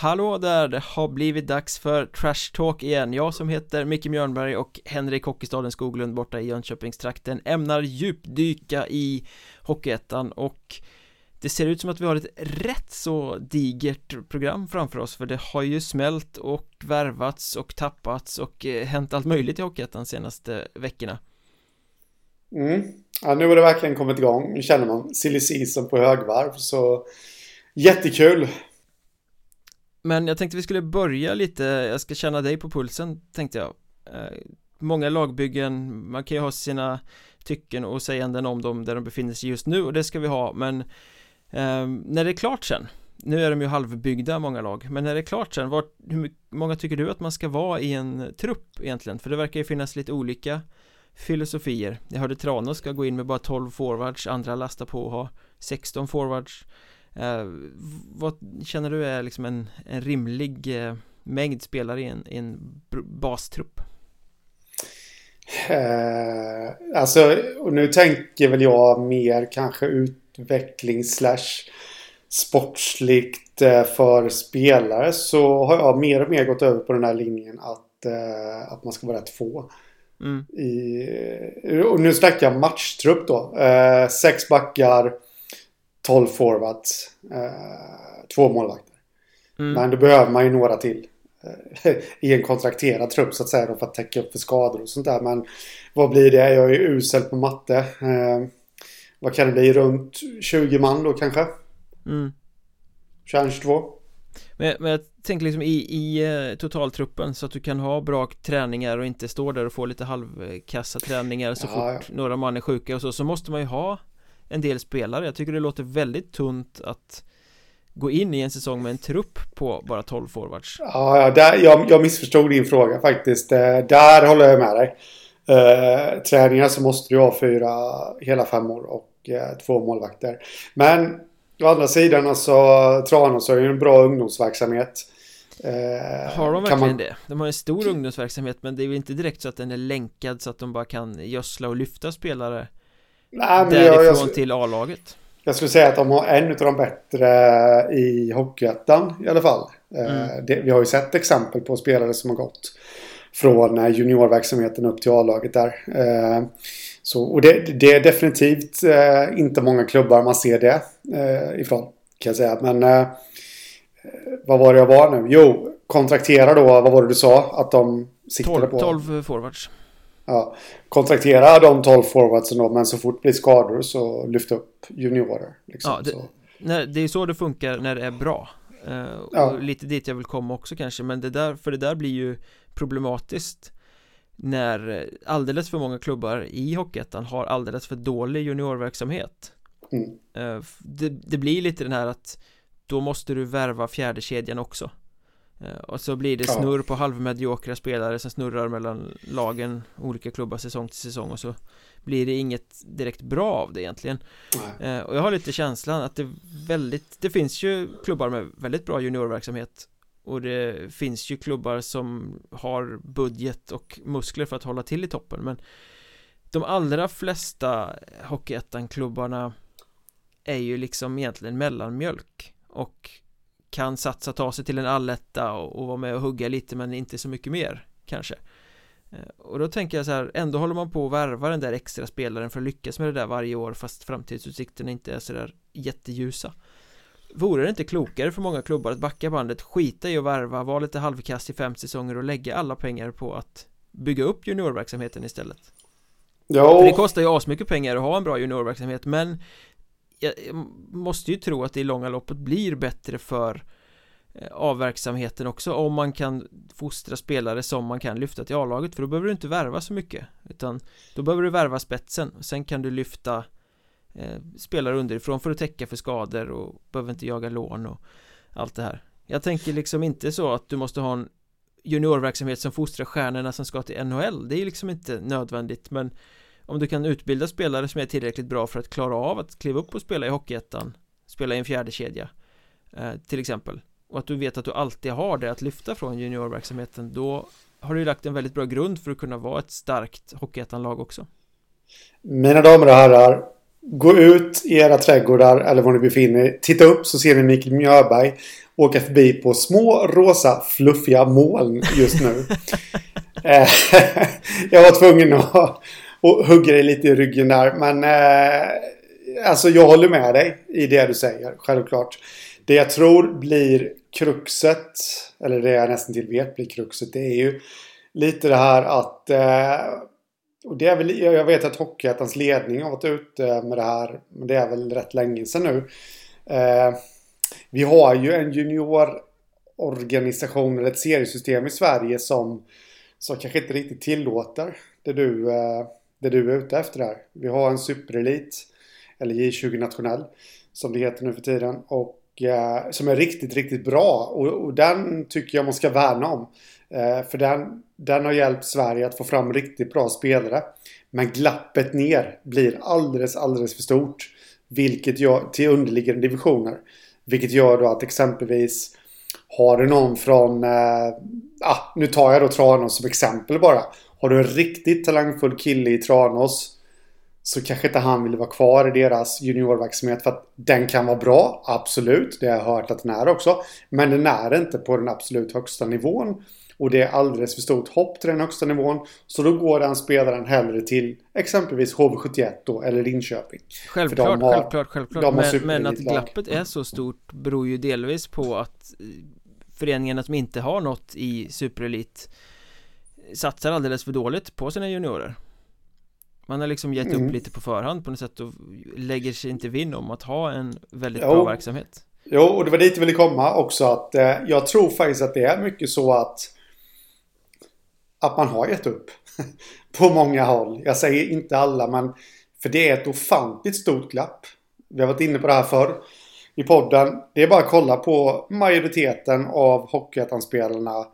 Hallå där, det har blivit dags för Trash Talk igen Jag som heter Micke Mjörnberg och Henrik Hockeystaden Skoglund borta i Jönköpingstrakten ämnar djupdyka i Hockeyettan och det ser ut som att vi har ett rätt så digert program framför oss för det har ju smält och värvats och tappats och eh, hänt allt möjligt i Hockeyettan senaste veckorna Mm. Ja, nu har det verkligen kommit igång. Nu känner man silly season på högvarv. Så jättekul. Men jag tänkte vi skulle börja lite, jag ska känna dig på pulsen tänkte jag. Eh, många lagbyggen, man kan ju ha sina tycken och säganden om dem där de befinner sig just nu och det ska vi ha. Men eh, När det är klart sen Nu är de ju halvbyggda många lag men när det är klart sen, vart, hur många tycker du att man ska vara i en trupp egentligen? För det verkar ju finnas lite olika filosofier. Jag hörde Tranås ska gå in med bara 12 forwards, andra lastar på att ha 16 forwards eh, Vad känner du är liksom en, en rimlig eh, mängd spelare i en, i en bastrupp? Eh, alltså, och nu tänker väl jag mer kanske utveckling slash sportsligt eh, för spelare så har jag mer och mer gått över på den här linjen att, eh, att man ska vara rätt få. Mm. I, och nu snackar jag matchtrupp då. Eh, sex backar, tolv forwards, eh, två målvakter. Mm. Men då behöver man ju några till. Eh, I en kontrakterad trupp så att säga då, för att täcka upp för skador och sånt där. Men vad blir det? Jag är usel på matte. Eh, vad kan det bli? Runt 20 man då kanske? Mm. 22? Men, men jag tänker liksom i, i eh, totaltruppen så att du kan ha bra träningar och inte stå där och få lite halvkassa träningar så ja, fort ja. några man är sjuka och så, så måste man ju ha en del spelare. Jag tycker det låter väldigt tunt att gå in i en säsong med en trupp på bara 12 forwards. Ja, där, jag, jag missförstod din fråga faktiskt. Eh, där håller jag med dig. Uh, träningar så måste du ha fyra hela femmor och uh, två målvakter. Men Å andra sidan alltså Tranås har ju en bra ungdomsverksamhet. Eh, har de verkligen man... det? De har en stor ungdomsverksamhet men det är ju inte direkt så att den är länkad så att de bara kan gödsla och lyfta spelare Nej, men därifrån jag, jag, till A-laget. Jag skulle säga att de har en av de bättre i Hockeyettan i alla fall. Eh, mm. det, vi har ju sett exempel på spelare som har gått från eh, juniorverksamheten upp till A-laget där. Eh, så, och det, det är definitivt inte många klubbar man ser det ifrån. Kan jag säga. Men vad var det jag var nu? Jo, kontraktera då, vad var det du sa? Att de siktade 12, på? 12 forwards. Ja, kontraktera de 12 forwardsen då, men så fort det blir skador så lyft upp juniorer. Liksom, ja, det, när, det är så det funkar när det är bra. Uh, ja. lite dit jag vill komma också kanske, men det där, för det där blir ju problematiskt när alldeles för många klubbar i Hockeyettan har alldeles för dålig juniorverksamhet mm. Eh, det, det, blir lite den här att då måste du värva fjärde kedjan också och så blir det snurr på halvmediokra spelare som snurrar mellan lagen olika klubbar säsong till säsong och så blir det inget direkt bra av det egentligen Nej. och jag har lite känslan att det väldigt det finns ju klubbar med väldigt bra juniorverksamhet och det finns ju klubbar som har budget och muskler för att hålla till i toppen men de allra flesta Hockeyettan-klubbarna är ju liksom egentligen mellanmjölk och kan satsa, ta sig till en alletta och, och vara med och hugga lite men inte så mycket mer kanske eh, och då tänker jag så här, ändå håller man på att värva den där extra spelaren för att lyckas med det där varje år fast framtidsutsikterna inte är så där jätteljusa Vore det inte klokare för många klubbar att backa bandet, skita i att värva, vara lite halvkast i fem säsonger och lägga alla pengar på att bygga upp juniorverksamheten istället? Ja. För det kostar ju asmycket pengar att ha en bra juniorverksamhet men jag måste ju tro att det i långa loppet blir bättre för eh, avverksamheten också om man kan fostra spelare som man kan lyfta till A-laget för då behöver du inte värva så mycket utan då behöver du värva spetsen. Sen kan du lyfta eh, spelare underifrån för att täcka för skador och behöver inte jaga lån och allt det här. Jag tänker liksom inte så att du måste ha en juniorverksamhet som fostrar stjärnorna som ska till NHL det är liksom inte nödvändigt men om du kan utbilda spelare som är tillräckligt bra för att klara av att kliva upp och spela i Hockeyettan spela i en fjärde kedja eh, till exempel och att du vet att du alltid har det att lyfta från juniorverksamheten då har du lagt en väldigt bra grund för att kunna vara ett starkt Hockeyettan-lag också Mina damer och herrar Gå ut i era trädgårdar eller var ni befinner er Titta upp så ser ni Mikael Mjörberg åka förbi på små rosa fluffiga moln just nu. Eh, jag var tvungen att, och hugger dig lite i ryggen där. Men eh, alltså jag håller med dig i det du säger, självklart. Det jag tror blir kruxet, eller det jag nästan till vet blir kruxet, det är ju lite det här att eh, och det är väl, jag vet att Hockeyettans ledning har varit ute med det här. Men det är väl rätt länge sedan nu. Eh, vi har ju en juniororganisation eller ett seriesystem i Sverige som, som kanske inte riktigt tillåter det du, eh, det du är ute efter där. Vi har en superelit, eller J20 nationell, som det heter nu för tiden. Och eh, som är riktigt, riktigt bra. Och, och den tycker jag man ska värna om. Eh, för den, den har hjälpt Sverige att få fram riktigt bra spelare. Men glappet ner blir alldeles, alldeles för stort. Vilket gör, till underliggande divisioner. Vilket gör då att exempelvis har du någon från, eh, ah, nu tar jag då Tranås som exempel bara. Har du en riktigt talangfull kille i Tranås så kanske inte han vill vara kvar i deras juniorverksamhet för att den kan vara bra, absolut. Det har jag hört att den är också. Men den är inte på den absolut högsta nivån. Och det är alldeles för stort hopp till den högsta nivån. Så då går den spelaren hellre till exempelvis HV71 då, eller Linköping. Självklart, har, självklart, självklart. Men, men, att glappet är så stort beror ju delvis på att eh, föreningarna som inte har något i superelit satsar alldeles för dåligt på sina juniorer. Man har liksom gett mm. upp lite på förhand på något sätt och lägger sig inte vinn om att ha en väldigt jo. bra verksamhet. Jo, och det var dit jag ville komma också att eh, jag tror faktiskt att det är mycket så att att man har gett upp. på många håll. Jag säger inte alla men för det är ett ofantligt stort glapp. Vi har varit inne på det här förr i podden. Det är bara att kolla på majoriteten av Hockeyettanspelarna.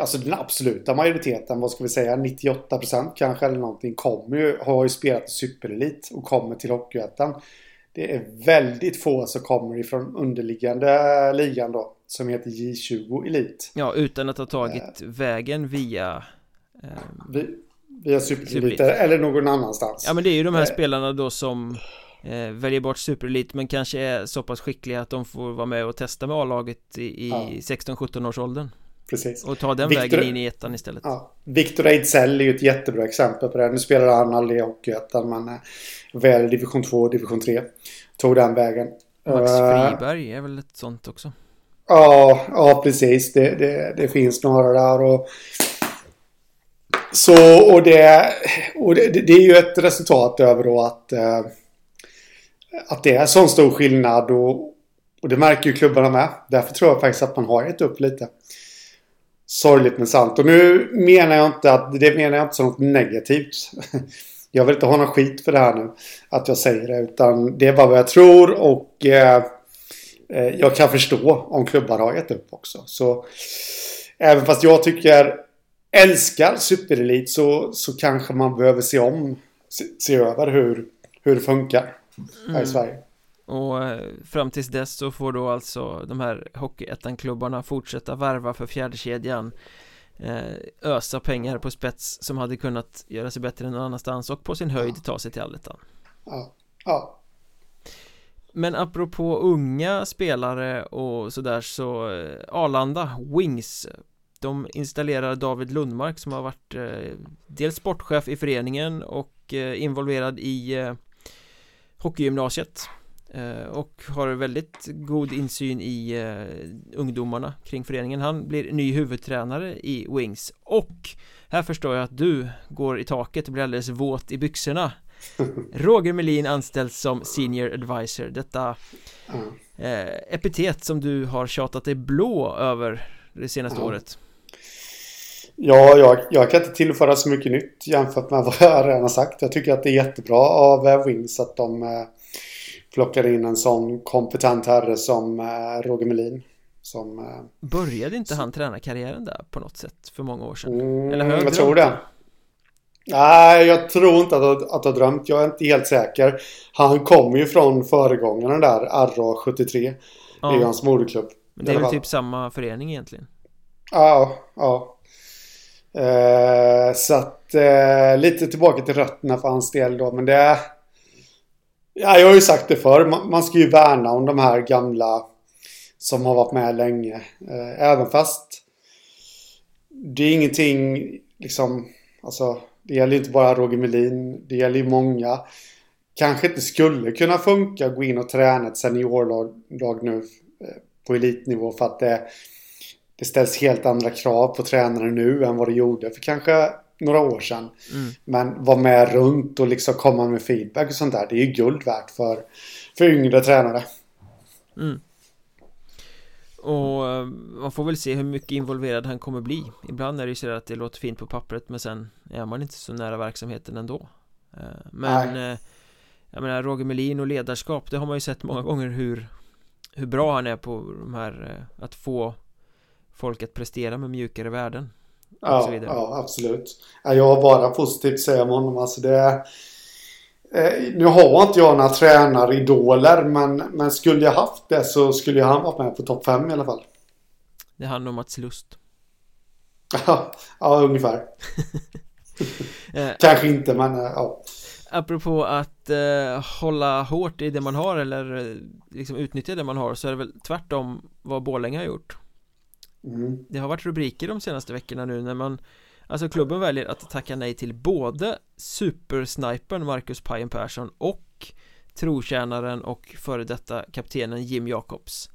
Alltså den absoluta majoriteten, vad ska vi säga, 98% kanske eller någonting kommer ju, har ju spelat superelit och kommer till Hockeyettan. Det är väldigt få som kommer ifrån underliggande ligan då som heter J20 Elite. Ja, utan att ha tagit äh, vägen via eh, Via Superelite eller någon annanstans. Ja, men det är ju de här äh, spelarna då som eh, väljer bort Superelit men kanske är så pass skickliga att de får vara med och testa med A-laget i, i ja. 16-17 års åldern. Precis. Och ta den Victor, vägen in i ettan istället. Ja. Victor Ejdsell är ju ett jättebra exempel på det. Nu spelar han aldrig i Hockeyettan men eh, väl division 2 och division 3. Tog den vägen. Max uh, Friberg är väl ett sånt också? Ja, ja precis. Det, det, det finns några där. Och, så, och det, och det, det är ju ett resultat över då att, eh, att det är sån stor skillnad. Och, och det märker ju klubbarna med. Därför tror jag faktiskt att man har gett upp lite. Sorgligt men sant. Och nu menar jag inte att det menar jag inte som något negativt. Jag vill inte ha någon skit för det här nu. Att jag säger det. Utan det är bara vad jag tror och eh, Eh, jag kan förstå om klubbar har gett upp också. Så även fast jag tycker älskar superelit så, så kanske man behöver se om, se, se över hur, hur det funkar här mm. i Sverige. Och eh, fram tills dess så får då alltså de här Hockeyettan-klubbarna fortsätta värva för fjärdekedjan eh, Ösa pengar på spets som hade kunnat göra sig bättre än någon annanstans och på sin höjd ta sig till allettan. Ja, ja. Men apropå unga spelare och sådär så eh, Arlanda, Wings De installerar David Lundmark som har varit eh, dels sportchef i föreningen och eh, involverad i eh, hockeygymnasiet och har väldigt god insyn i eh, ungdomarna kring föreningen. Han blir ny huvudtränare i Wings. Och här förstår jag att du går i taket och blir alldeles våt i byxorna. Roger Melin anställs som Senior Advisor. Detta eh, epitet som du har tjatat dig blå över det senaste ja. året. Ja, jag, jag kan inte tillföra så mycket nytt jämfört med vad jag redan har sagt. Jag tycker att det är jättebra av eh, Wings att de plockar in en sån kompetent herre som eh, Roger Melin. Som, eh, Började inte han träna karriären där på något sätt för många år sedan? Mm, Eller jag, tror det. Nej, jag tror inte att, att, jag drömt. Jag är inte helt säker. Han kommer ju från föregångaren där, RA73. Ja. Det är ju hans moderklubb. Men det är väl typ samma förening egentligen? Ja, ja. Eh, så att eh, lite tillbaka till rötterna för hans del då. Men det är... Ja, jag har ju sagt det förr. Man, ska ju värna om de här gamla som har varit med länge. Eh, även fast det är ingenting liksom, alltså det gäller inte bara Roger Melin, det gäller ju många. Kanske inte skulle kunna funka att gå in och träna ett seniorlag nu eh, på elitnivå för att det, det ställs helt andra krav på tränare nu än vad det gjorde för kanske några år sedan. Mm. Men vara med runt och liksom komma med feedback och sånt där. Det är ju guld värt för, för yngre tränare. Mm. Och eh, man får väl se hur mycket involverad han kommer bli Ibland är det ju så att det låter fint på pappret men sen är man inte så nära verksamheten ändå eh, Men Nej. Eh, jag menar Roger Melin och ledarskap det har man ju sett många gånger hur Hur bra han är på de här att få Folk att prestera med mjukare värden Ja, ja absolut Jag har bara positivt att säga om honom alltså det är Eh, nu har inte jag några tränaridoler men, men skulle jag haft det så skulle han varit med på topp 5 i alla fall. Det handlar om Mats Lust. ja, ungefär. Eh, Kanske inte men eh, ja. Apropå att eh, hålla hårt i det man har eller liksom utnyttja det man har så är det väl tvärtom vad Borlänge har gjort. Mm. Det har varit rubriker de senaste veckorna nu när man Alltså klubben väljer att tacka nej till både supersnipern Marcus Pajen Persson och trotjänaren och före detta kaptenen Jim Jacobs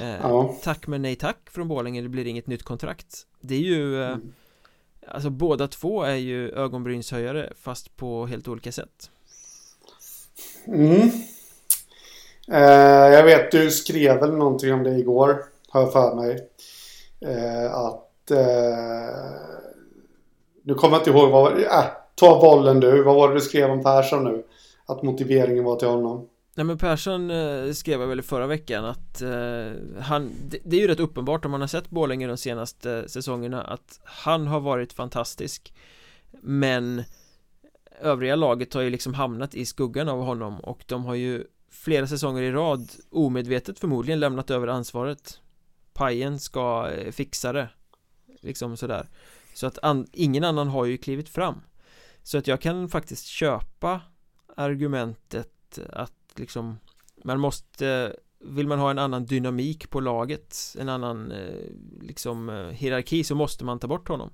eh, ja. Tack men nej tack från Borlänge, det blir inget nytt kontrakt Det är ju eh, mm. Alltså båda två är ju ögonbrynshöjare fast på helt olika sätt Mm eh, Jag vet du skrev väl någonting om det igår Har jag för mig eh, Att eh, nu kommer jag inte ihåg vad... Äh, ta bollen du. Vad var det du skrev om Persson nu? Att motiveringen var till honom. Nej men Persson eh, skrev väl förra veckan att eh, han det, det, är ju rätt uppenbart om man har sett Borlänge de senaste säsongerna att han har varit fantastisk Men Övriga laget har ju liksom hamnat i skuggan av honom och de har ju flera säsonger i rad omedvetet förmodligen lämnat över ansvaret Pajen ska eh, fixa det. Liksom sådär. Så att an, ingen annan har ju klivit fram. Så att jag kan faktiskt köpa argumentet att liksom Man måste Vill man ha en annan dynamik på laget En annan eh, liksom eh, hierarki så måste man ta bort honom.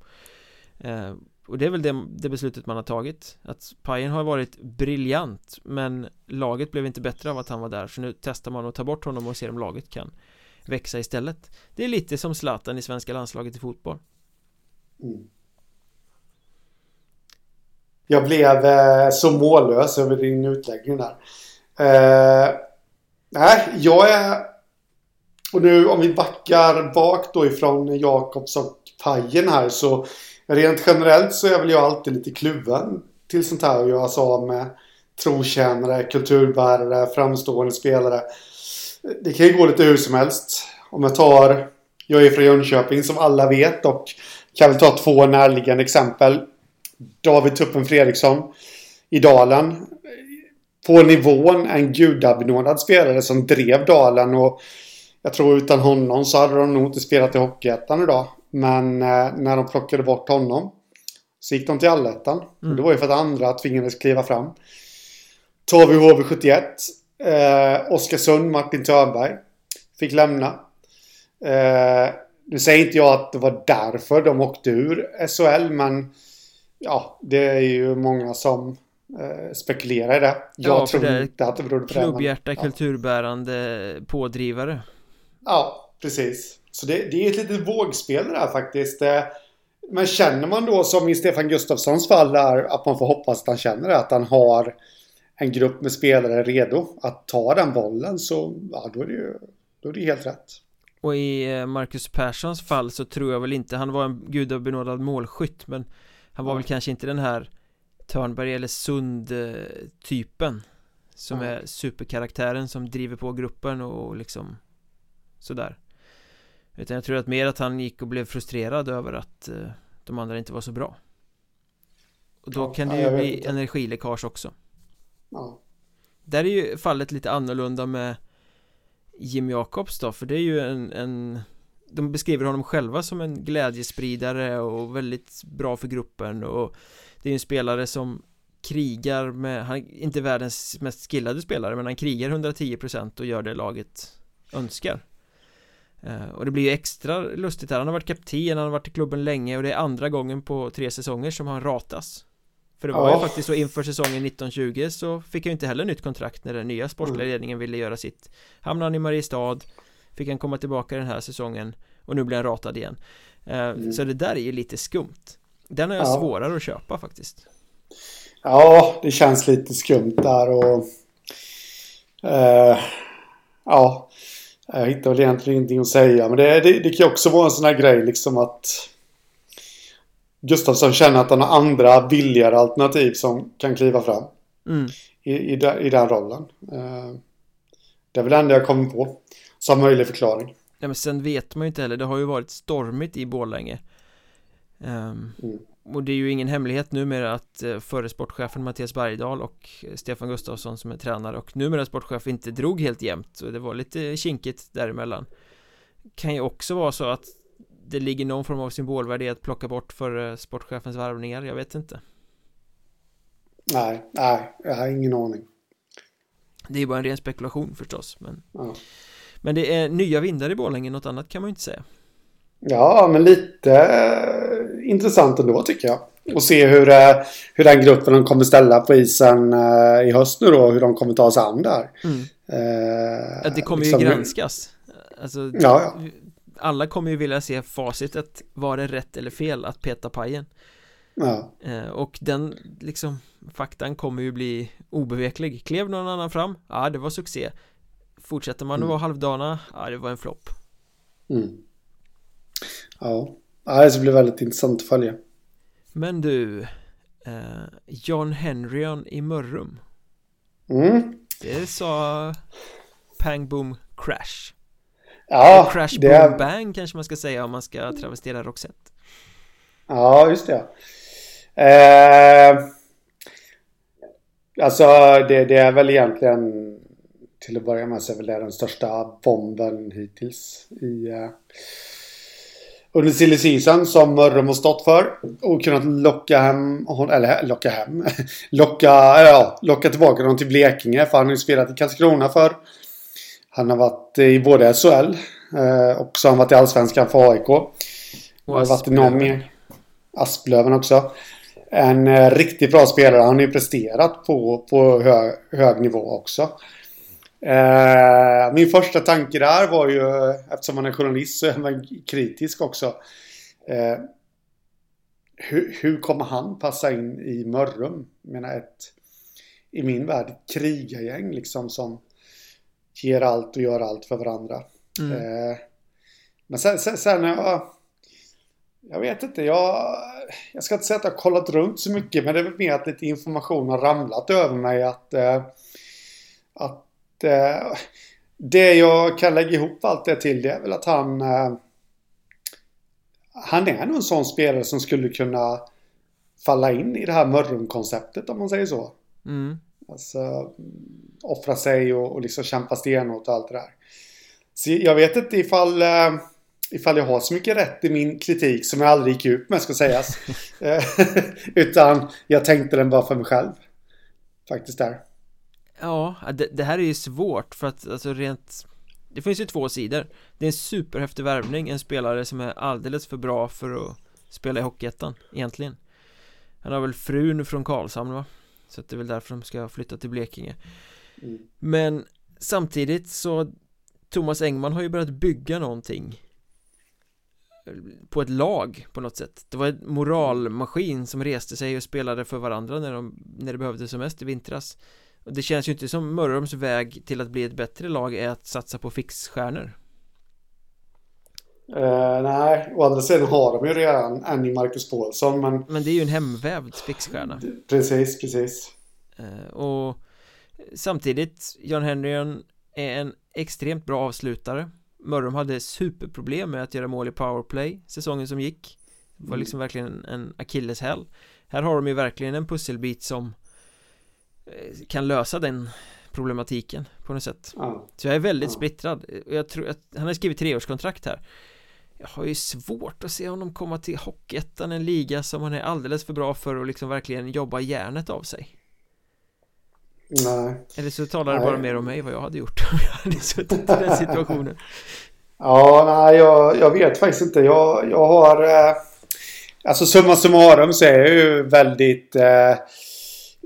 Och det är väl det, det beslutet man har tagit. Att Pajen har varit briljant Men laget blev inte bättre av att han var där. Så nu testar man att ta bort honom och ser om laget kan växa istället Det är lite som Zlatan i svenska landslaget i fotboll Mm. Jag blev eh, så mållös över din utläggning där. Eh, nej, jag är... Och nu om vi backar bak då ifrån Jakobs och Pajen här så rent generellt så är väl jag alltid lite kluven till sånt här och göra sig av med trotjänare, kulturbärare, framstående spelare. Det kan ju gå lite hur som helst. Om jag tar, jag är från Jönköping som alla vet och kan väl ta två närliggande exempel. David Tuppen Fredriksson i Dalen. På nivån en gudabenådad spelare som drev Dalen och jag tror utan honom så hade de nog inte spelat i Hockeyettan idag. Men eh, när de plockade bort honom så gick de till Allettan. Mm. Det var ju för att andra tvingades kliva fram. Tar vi HV71. Eh, Oskarsund, Martin Törnberg. Fick lämna. Eh, nu säger inte jag att det var därför de åkte ur SHL men ja, det är ju många som eh, spekulerar i det. Jag ja, tror det inte att det berodde på det. Klubbhjärta, ja. kulturbärande pådrivare. Ja, precis. Så det, det är ett litet vågspel det här faktiskt. Eh, men känner man då som i Stefan Gustafssons fall där att man får hoppas att han känner det, att han har en grupp med spelare redo att ta den bollen så ja, då är det ju då är det helt rätt. Och i eh, Marcus Perssons fall så tror jag väl inte Han var en gudabenådad målskytt Men Han var mm. väl kanske inte den här Törnberg eller Sund eh, Som mm. är superkaraktären som driver på gruppen och liksom Sådär Utan jag tror att mer att han gick och blev frustrerad över att uh, De andra inte var så bra Och då ja, kan det ju bli energiläckage också Ja. Där är ju fallet lite annorlunda med Jim Jacobs då, för det är ju en, en De beskriver honom själva som en glädjespridare och väldigt bra för gruppen och Det är en spelare som krigar med, han är inte världens mest skillade spelare men han krigar 110% och gör det laget önskar. Eh, och det blir ju extra lustigt här Han har varit kapten, han har varit i klubben länge och det är andra gången på tre säsonger som han ratas. För det var ja. ju faktiskt så inför säsongen 1920 så fick han inte heller nytt kontrakt när den nya sportsliga ledningen ville göra sitt Hamnade han i Mariestad Fick han komma tillbaka den här säsongen och nu blir han ratad igen eh, mm. Så det där är ju lite skumt Den har jag ja. svårare att köpa faktiskt Ja, det känns lite skumt där och eh, Ja Jag hittar väl egentligen ingenting att säga men det, det, det kan ju också vara en sån här grej liksom att Gustafsson känner att han har andra billigare alternativ som kan kliva fram mm. i, i, i, den rollen. Eh, Det är väl det enda jag kommer på som möjlig förklaring. Ja men sen vet man ju inte heller, det har ju varit stormigt i Borlänge. Um, mm. Och det är ju ingen hemlighet numera att uh, förre sportchefen Mattias Bergdahl och Stefan Gustafsson som är tränare och numera sportchef inte drog helt jämnt. Så det var lite kinkigt däremellan. Kan ju också vara så att det ligger någon form av symbolvärde i att plocka bort för uh, sportchefens värvningar, jag vet inte Nej, nej, jag har ingen aning Det är bara en ren spekulation förstås men ja. Men det är nya vindar i Borlänge, något annat kan man ju inte säga Ja, men lite eh, intressant ändå tycker jag. Och se hur, eh, hur den gruppen de kommer ställa på isen eh, i höst nu då. Hur de kommer ta sig an där. Mm. Eh, det kommer liksom, ju granskas. Alltså, ja, ja. Alla kommer ju vilja se facitet. Var det rätt eller fel att peta pajen? Ja. Eh, och den liksom faktan kommer ju bli obeveklig. Klev någon annan fram? Ja, det var succé. Fortsätter man att mm. vara halvdana? Ja, det var en flopp. Mm. Ja, det ska bli väldigt intressant att följa. Men du, eh, John Henryon i Mörrum. Mm. Det sa Pang Boom Crash. Ja, Crash det... Boom Bang kanske man ska säga om man ska travestera Roxette. Ja, just det. Eh, alltså, det, det är väl egentligen till att börja med så är väl det den största bomben hittills i uh, under silly season som Mörrum har stått för och kunnat locka hem, eller locka hem, locka, ja, locka tillbaka honom till Blekinge för han har ju spelat i Karlskrona för. Han har varit i både SHL eh, och så har han varit i Allsvenskan för AIK. Och har varit i någon mer. Asplöven också. En eh, riktigt bra spelare. Han har ju presterat på, på hög, hög nivå också. Eh, min första tanke där var ju, eftersom man är journalist så är man kritisk också. Hur, hur, kommer han passa in i Mörrum? Jag menar ett, i min värld, krigargäng liksom som ger allt och gör allt för varandra. Mm. Eh, men sen, sen, sen jag, jag vet inte, jag, jag ska inte säga att jag har kollat runt så mycket men det är väl mer att lite information har ramlat över mig att, eh, att eh, det jag kan lägga ihop allt det till det är väl att han eh, Han är nog en sån spelare som skulle kunna Falla in i det här Mörrum-konceptet om man säger så. Mm. Alltså offra sig och, och liksom kämpa stenhårt och allt det där. Så jag vet inte ifall eh, Ifall jag har så mycket rätt i min kritik som jag aldrig gick ut med ska sägas. Eh, utan jag tänkte den bara för mig själv. Faktiskt där. Ja, det, det, här är ju svårt för att alltså rent Det finns ju två sidor Det är en superhäftig värvning, en spelare som är alldeles för bra för att spela i Hockeyettan egentligen Han har väl frun från Karlshamn va? Så det är väl därför de ska flytta till Blekinge. Mm. Men samtidigt så Thomas Engman har ju börjat bygga någonting. På ett lag på något sätt. Det var en moralmaskin som reste sig och spelade för varandra när, de, när det behövdes som mest i vintras. Och det känns ju inte som Mörrums väg till att bli ett bättre lag är att satsa på fixstjärnor uh, Nej, å andra sidan har de ju redan en i Marcus Paulsson men Men det är ju en hemvävd fixstjärna Precis, precis. Uh, Och Samtidigt, John Henryon är en extremt bra avslutare. Mörrum hade superproblem med att göra mål i powerplay säsongen som gick. Det var mm. liksom verkligen en akilleshäl. Här har de ju verkligen en pusselbit som Eh, kan lösa den problematiken på något sätt. Ja. Så jag är väldigt ja. splittrad. Jag tror att han har skrivit treårskontrakt här Jag har ju svårt att se honom komma till Hockeyettan, en liga som han är alldeles för bra för att liksom verkligen jobba järnet av sig Nej Eller så talar det bara mer om mig vad jag hade gjort om jag hade suttit i den situationen Ja, nej, jag, jag vet faktiskt inte. Jag, jag har... Eh, alltså summa summarum så är jag ju väldigt... Eh,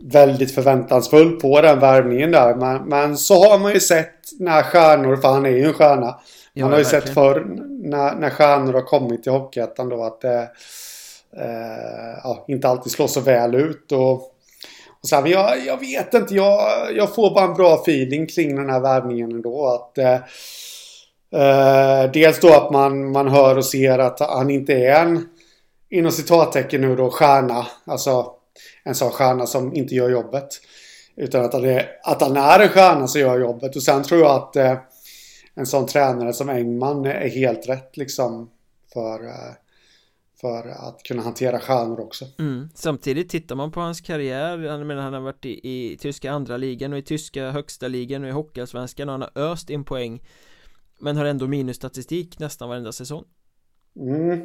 väldigt förväntansfull på den värvningen där. Men, men så har man ju sett när stjärnor, för han är ju en stjärna. Man har ju verkligen. sett förr när, när stjärnor har kommit till Hockeyettan då att det eh, ja, inte alltid slår så väl ut. Och, och så här, men jag, jag vet inte, jag, jag får bara en bra feeling kring den här värvningen ändå. Att, eh, eh, dels då att man, man hör och ser att han inte är en, inom citattecken nu då, stjärna. Alltså en sån stjärna som inte gör jobbet. Utan att han är, att han är en stjärna som gör jobbet. Och sen tror jag att eh, en sån tränare som Engman är helt rätt liksom. För, eh, för att kunna hantera stjärnor också. Mm. Samtidigt tittar man på hans karriär. Jag menar, han har varit i, i tyska andra ligan och i tyska högsta ligan och i hockeyallsvenskan och han har öst in poäng. Men har ändå minusstatistik nästan varenda säsong. Mm.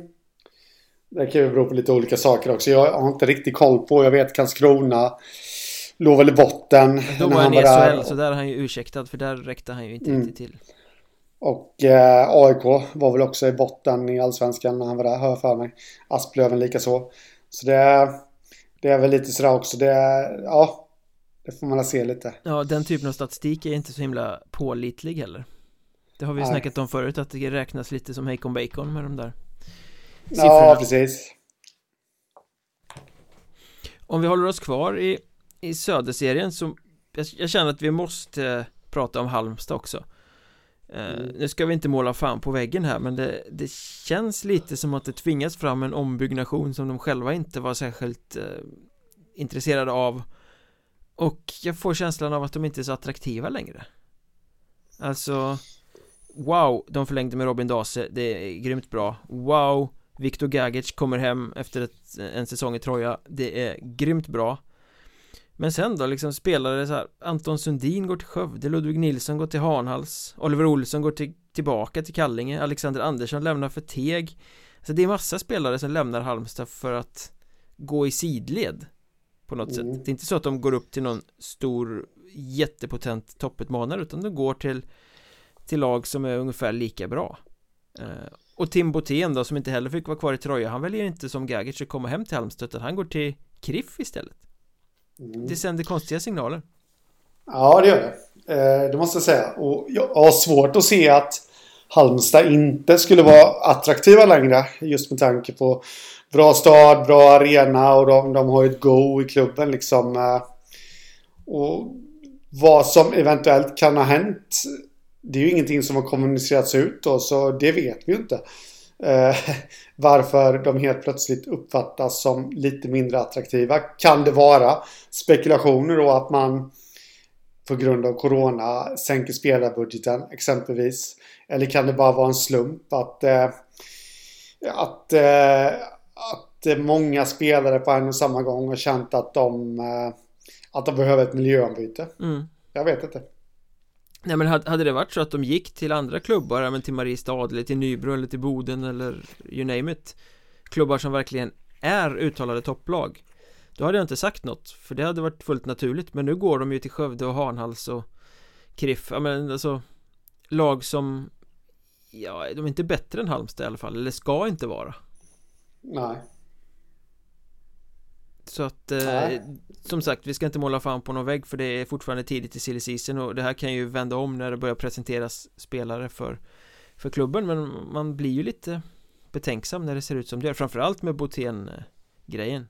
Det kan ju bero på lite olika saker också. Jag har inte riktigt koll på. Jag vet Karlskrona låg väl i botten. Då var han i SHL, där. så där är han ju ursäktad för där räckte han ju inte mm. riktigt till. Och eh, AIK var väl också i botten i Allsvenskan när han var där, hör jag för mig. Asplöven lika så. Så det, det är väl lite sådär också. Det, ja, det får man se lite. Ja, den typen av statistik är inte så himla pålitlig heller. Det har vi ju snackat om förut, att det räknas lite som Hejkon Bacon med de där siffrorna. Ja, precis. Om vi håller oss kvar i, i Söderserien så jag, jag känner att vi måste eh, prata om Halmstad också. Mm. Nu ska vi inte måla fan på väggen här men det, det känns lite som att det tvingas fram en ombyggnation som de själva inte var särskilt eh, intresserade av. Och jag får känslan av att de inte är så attraktiva längre. Alltså Wow, de förlängde med Robin Dase, det är grymt bra. Wow, Viktor Gagic kommer hem efter ett, en säsong i Troja Det är grymt bra Men sen då liksom spelare så här Anton Sundin går till Skövde Ludvig Nilsson går till Hanhals Oliver Olsson går till, tillbaka till Kallinge Alexander Andersson lämnar för Teg. Så det är massa spelare som lämnar Halmstad för att Gå i sidled På något mm. sätt Det är inte så att de går upp till någon stor Jättepotent topputmanare utan de går till Till lag som är ungefär lika bra. Eh, och Tim Botén då som inte heller fick vara kvar i Troja Han väljer inte som Gagic att komma hem till Halmstad utan han går till Kriff istället mm. Det sänder konstiga signaler Ja det gör det eh, Det måste jag säga och jag har svårt att se att Halmstad inte skulle vara attraktiva längre Just med tanke på Bra stad, bra arena och de, de har ett go i klubben liksom eh, Och Vad som eventuellt kan ha hänt det är ju ingenting som har kommunicerats ut då, så det vet vi ju inte. Eh, varför de helt plötsligt uppfattas som lite mindre attraktiva. Kan det vara spekulationer då att man på grund av Corona sänker spelarbudgeten exempelvis? Eller kan det bara vara en slump att, eh, att, eh, att många spelare på en och samma gång har känt att de, eh, att de behöver ett miljöombyte? Mm. Jag vet inte. Nej men hade det varit så att de gick till andra klubbar, men till Mariestad eller till Nybro eller till Boden eller you name it Klubbar som verkligen är uttalade topplag Då hade jag inte sagt något, för det hade varit fullt naturligt. Men nu går de ju till Skövde och Hanhals och Kriff, ja men alltså Lag som Ja, de är inte bättre än Halmstad i alla fall, eller ska inte vara. Nej så att eh, Som sagt, vi ska inte måla fan på någon vägg för det är fortfarande tidigt i silly season och det här kan ju vända om när det börjar presenteras spelare för För klubben men man blir ju lite Betänksam när det ser ut som det gör Framförallt med Botén grejen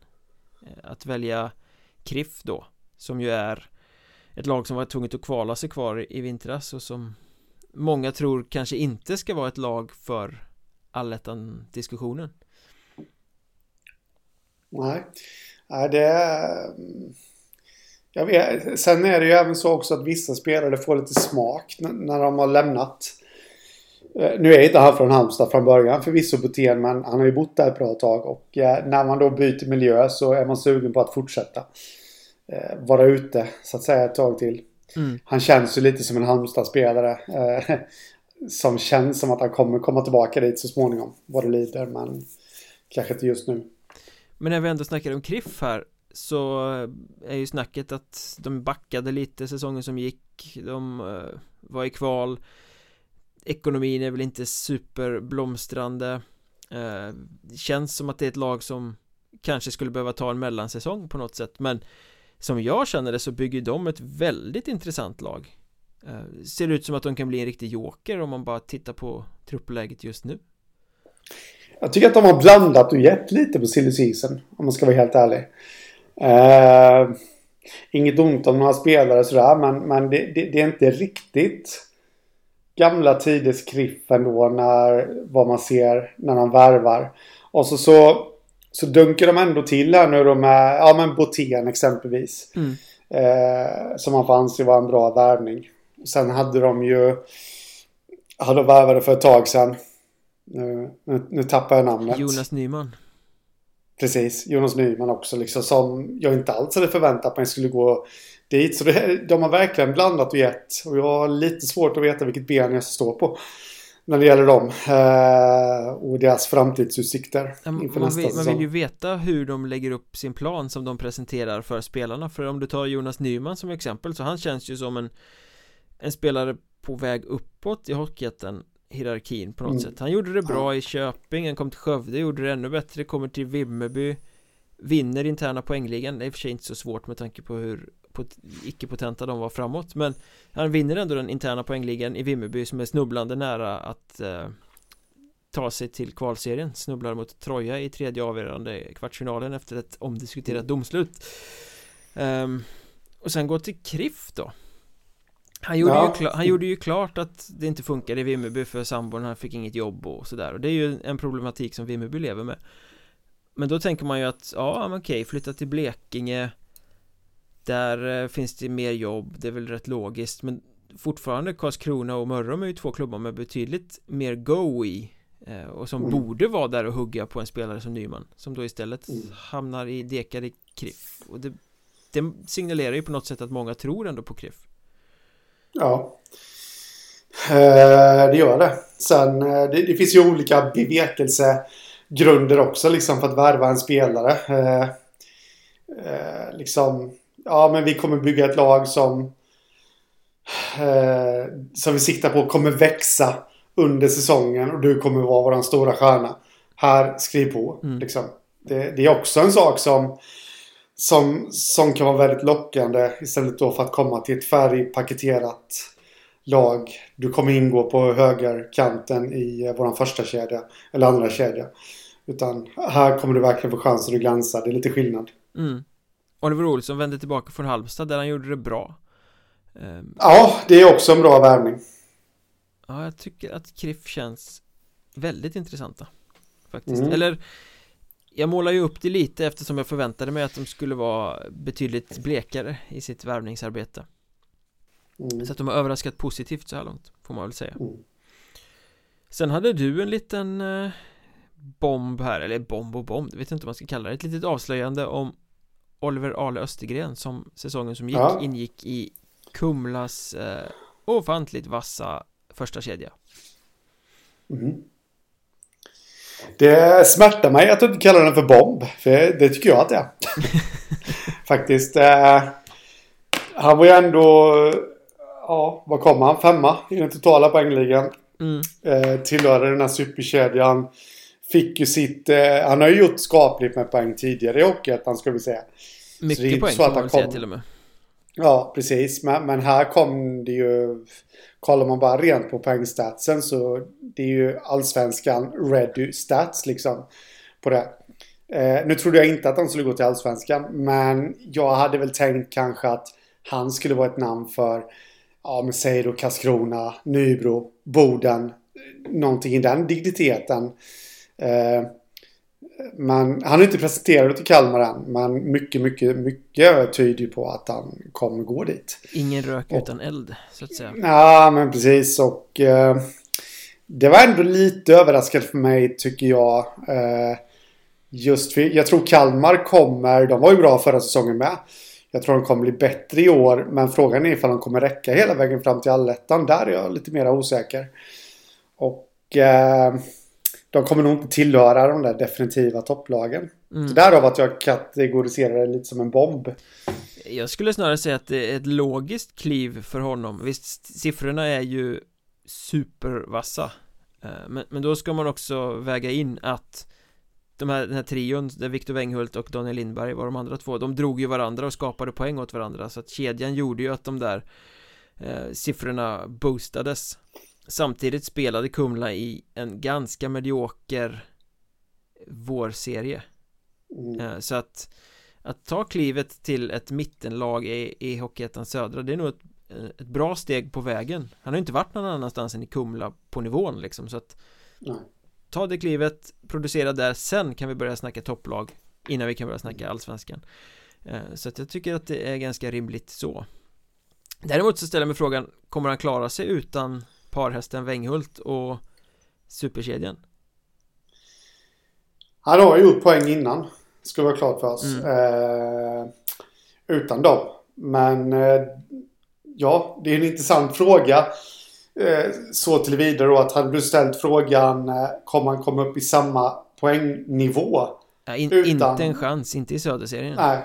eh, Att välja Kriff då Som ju är Ett lag som var tvunget att kvala sig kvar i vintras och som Många tror kanske inte ska vara ett lag för allettan diskussionen Nej Nej, det är... Jag vet, sen är det ju även så också att vissa spelare får lite smak när de har lämnat. Eh, nu är inte han från Halmstad från början förvisso Botén men han har ju bott där ett bra tag och eh, när man då byter miljö så är man sugen på att fortsätta eh, vara ute så att säga ett tag till. Mm. Han känns ju lite som en Halmstad-spelare som känns som att han kommer komma tillbaka dit så småningom vad det lider men kanske inte just nu. Men när vi ändå snackar om Kriff här Så är ju snacket att de backade lite säsongen som gick. De uh, var i kval. Ekonomin är väl inte superblomstrande. Det känns som att det är ett lag som kanske skulle behöva ta en mellansäsong på något sätt men som jag känner det så bygger de ett väldigt intressant lag. Eh, Ser ut som att de kan bli en riktig joker om man bara tittar på truppläget just nu. Jag tycker att de har blandat och gett lite på silly season om man ska vara helt ärlig eh, Inget ont om några spelare sådär men, men det, det, det är inte riktigt gamla tiders kriff ändå när vad man ser när de värvar. Och så, så, så dunkar de ändå till här nu då med, ja men Botén exempelvis. Mm. Eh, som man får anse vara en bra värvning. Sen hade de ju, hade de värvade för ett tag sedan. Nu, nu, nu tappar jag namnet. Jonas Nyman. Precis, Jonas Nyman också liksom som jag inte alls hade förväntat mig skulle gå dit. Så det, de har verkligen blandat och gett. Och jag har lite svårt att veta vilket ben jag står på. När det gäller dem. Eh, och deras framtidsutsikter ja, man, nästa vill, man vill ju veta hur de lägger upp sin plan som de presenterar för spelarna. För om du tar Jonas Nyman som exempel så han känns ju som en en spelare på väg uppåt i Hockeyettan hierarkin på något mm. sätt. Han gjorde det bra i Köping, han kom till Skövde, gjorde det ännu bättre, kommer till Vimmerby. Vinner interna poängligan, det är i och för sig inte så svårt med tanke på hur icke-potenta de var framåt Men han vinner ändå den interna poängligan i Vimmerby som är snubblande nära att eh, ta sig till kvalserien. Snubblar mot Troja i tredje avgörande kvartsfinalen efter ett omdiskuterat domslut. Um, Och sen gå till KRIF då han gjorde, ja. ju han gjorde ju klart att det inte funkade i Vimmerby för sambon, han fick inget jobb och sådär och det är ju en problematik som Vimmerby lever med Men då tänker man ju att, ja men okej, flytta till Blekinge Där eh, finns det mer jobb, det är väl rätt logiskt men Fortfarande Karlskrona och Mörrum är ju två klubbar med betydligt mer go i eh, Och som mm. borde vara där och hugga på en spelare som Nyman Som då istället mm. hamnar i dekade KRIF Och det, det signalerar ju på något sätt att många tror ändå på KRIF Ja. Eh, det gör det. Sen eh, det, det, finns ju olika bevekelsegrunder också liksom för att värva en spelare. Eh, liksom, ja men vi kommer bygga ett lag som som vi siktar på kommer växa under säsongen och du kommer vara vår stora stjärna. Här, skriv på. Mm. Liksom. Det, det, är också en sak som som, som kan vara väldigt lockande istället då för att komma till ett färdigpaketerat lag. Du kommer ingå på högerkanten i eh, vår första kedja eller andra kedja. Utan här kommer du verkligen få chansen att glänsa. Det är lite skillnad. Mm. Oliver Olsson vände tillbaka från Halmstad där han gjorde det bra. Um... Ja, det är också en bra värvning. Ja, jag tycker att Kriff känns väldigt intressanta. Faktiskt. Mm. Eller jag målar ju upp det lite eftersom jag förväntade mig att de skulle vara betydligt blekare i sitt värvningsarbete mm. Så att de har överraskat positivt så här långt, får man väl säga mm. Sen hade du en liten eh, bomb här, eller bomb och bomb, det vet jag inte vad man ska kalla det Ett litet avslöjande om Oliver Ale Östergren som säsongen som gick ja. ingick i Kumlas eh, ofantligt vassa första kedja mm. Det smärtar mig att du inte kallar den för bomb. För det tycker jag att det är. Faktiskt. Eh, han var ju ändå... Ja, vad kom han? Femma i den totala poängligan. Mm. Eh, tillhörde den här superkedjan. Fick ju sitt... Eh, han har ju gjort skapligt med poäng tidigare i Hockeyettan ska vi säga. Mycket poäng får man väl säga till och med. Ja, precis. Men, men här kom det ju kollar man bara rent på poängstatsen så det är ju allsvenskan ready stats liksom på det. Eh, nu trodde jag inte att han skulle gå till allsvenskan men jag hade väl tänkt kanske att han skulle vara ett namn för ja men säg då Karlskrona, Nybro, Boden, någonting i den digniteten. Eh, men han är inte presenterad till Kalmar än. Men mycket, mycket, mycket tyder på att han kommer gå dit. Ingen rök och, utan eld, så att säga. Ja, men precis. Och eh, det var ändå lite överraskande för mig, tycker jag. Eh, just för, jag tror Kalmar kommer, de var ju bra förra säsongen med. Jag tror de kommer bli bättre i år. Men frågan är ifall de kommer räcka hela vägen fram till allettan. Där är jag lite mer osäker. Och... Eh, de kommer nog inte tillhöra de där definitiva topplagen. Mm. Så därav att jag kategoriserar det lite som en bomb. Jag skulle snarare säga att det är ett logiskt kliv för honom. Visst, siffrorna är ju supervassa eh, men, men då ska man också väga in att de här, den här trion där Viktor Wenghult och Daniel Lindberg var de andra två De drog ju varandra och skapade poäng åt varandra så att kedjan gjorde ju att de där eh, siffrorna boostades Samtidigt spelade Kumla i en ganska medioker vårserie. Mm. eh, Så att att ta klivet till ett mittenlag i, i Hockeyettan Södra det är nog ett, ett bra steg på vägen. Han har ju inte varit någon annanstans än i Kumla på nivån liksom så att. Ta det klivet, producera där, sen kan vi börja snacka topplag Innan vi kan börja snacka allsvenskan. Eh, Så att jag tycker att det är ganska rimligt så. Däremot så ställer jag mig frågan Kommer han klara sig utan parhästen Wenghult och superkedjan? Han har gjort poäng innan Ska vara klart för oss. Mm. eh, Utan dem. Men eh, Ja, det är en intressant fråga. Eh, Så tillvidare då att hade du ställt frågan eh, Kommer han komma upp i samma poängnivå? Ja, in, utan... Inte en chans, inte i Söderserien. Nej,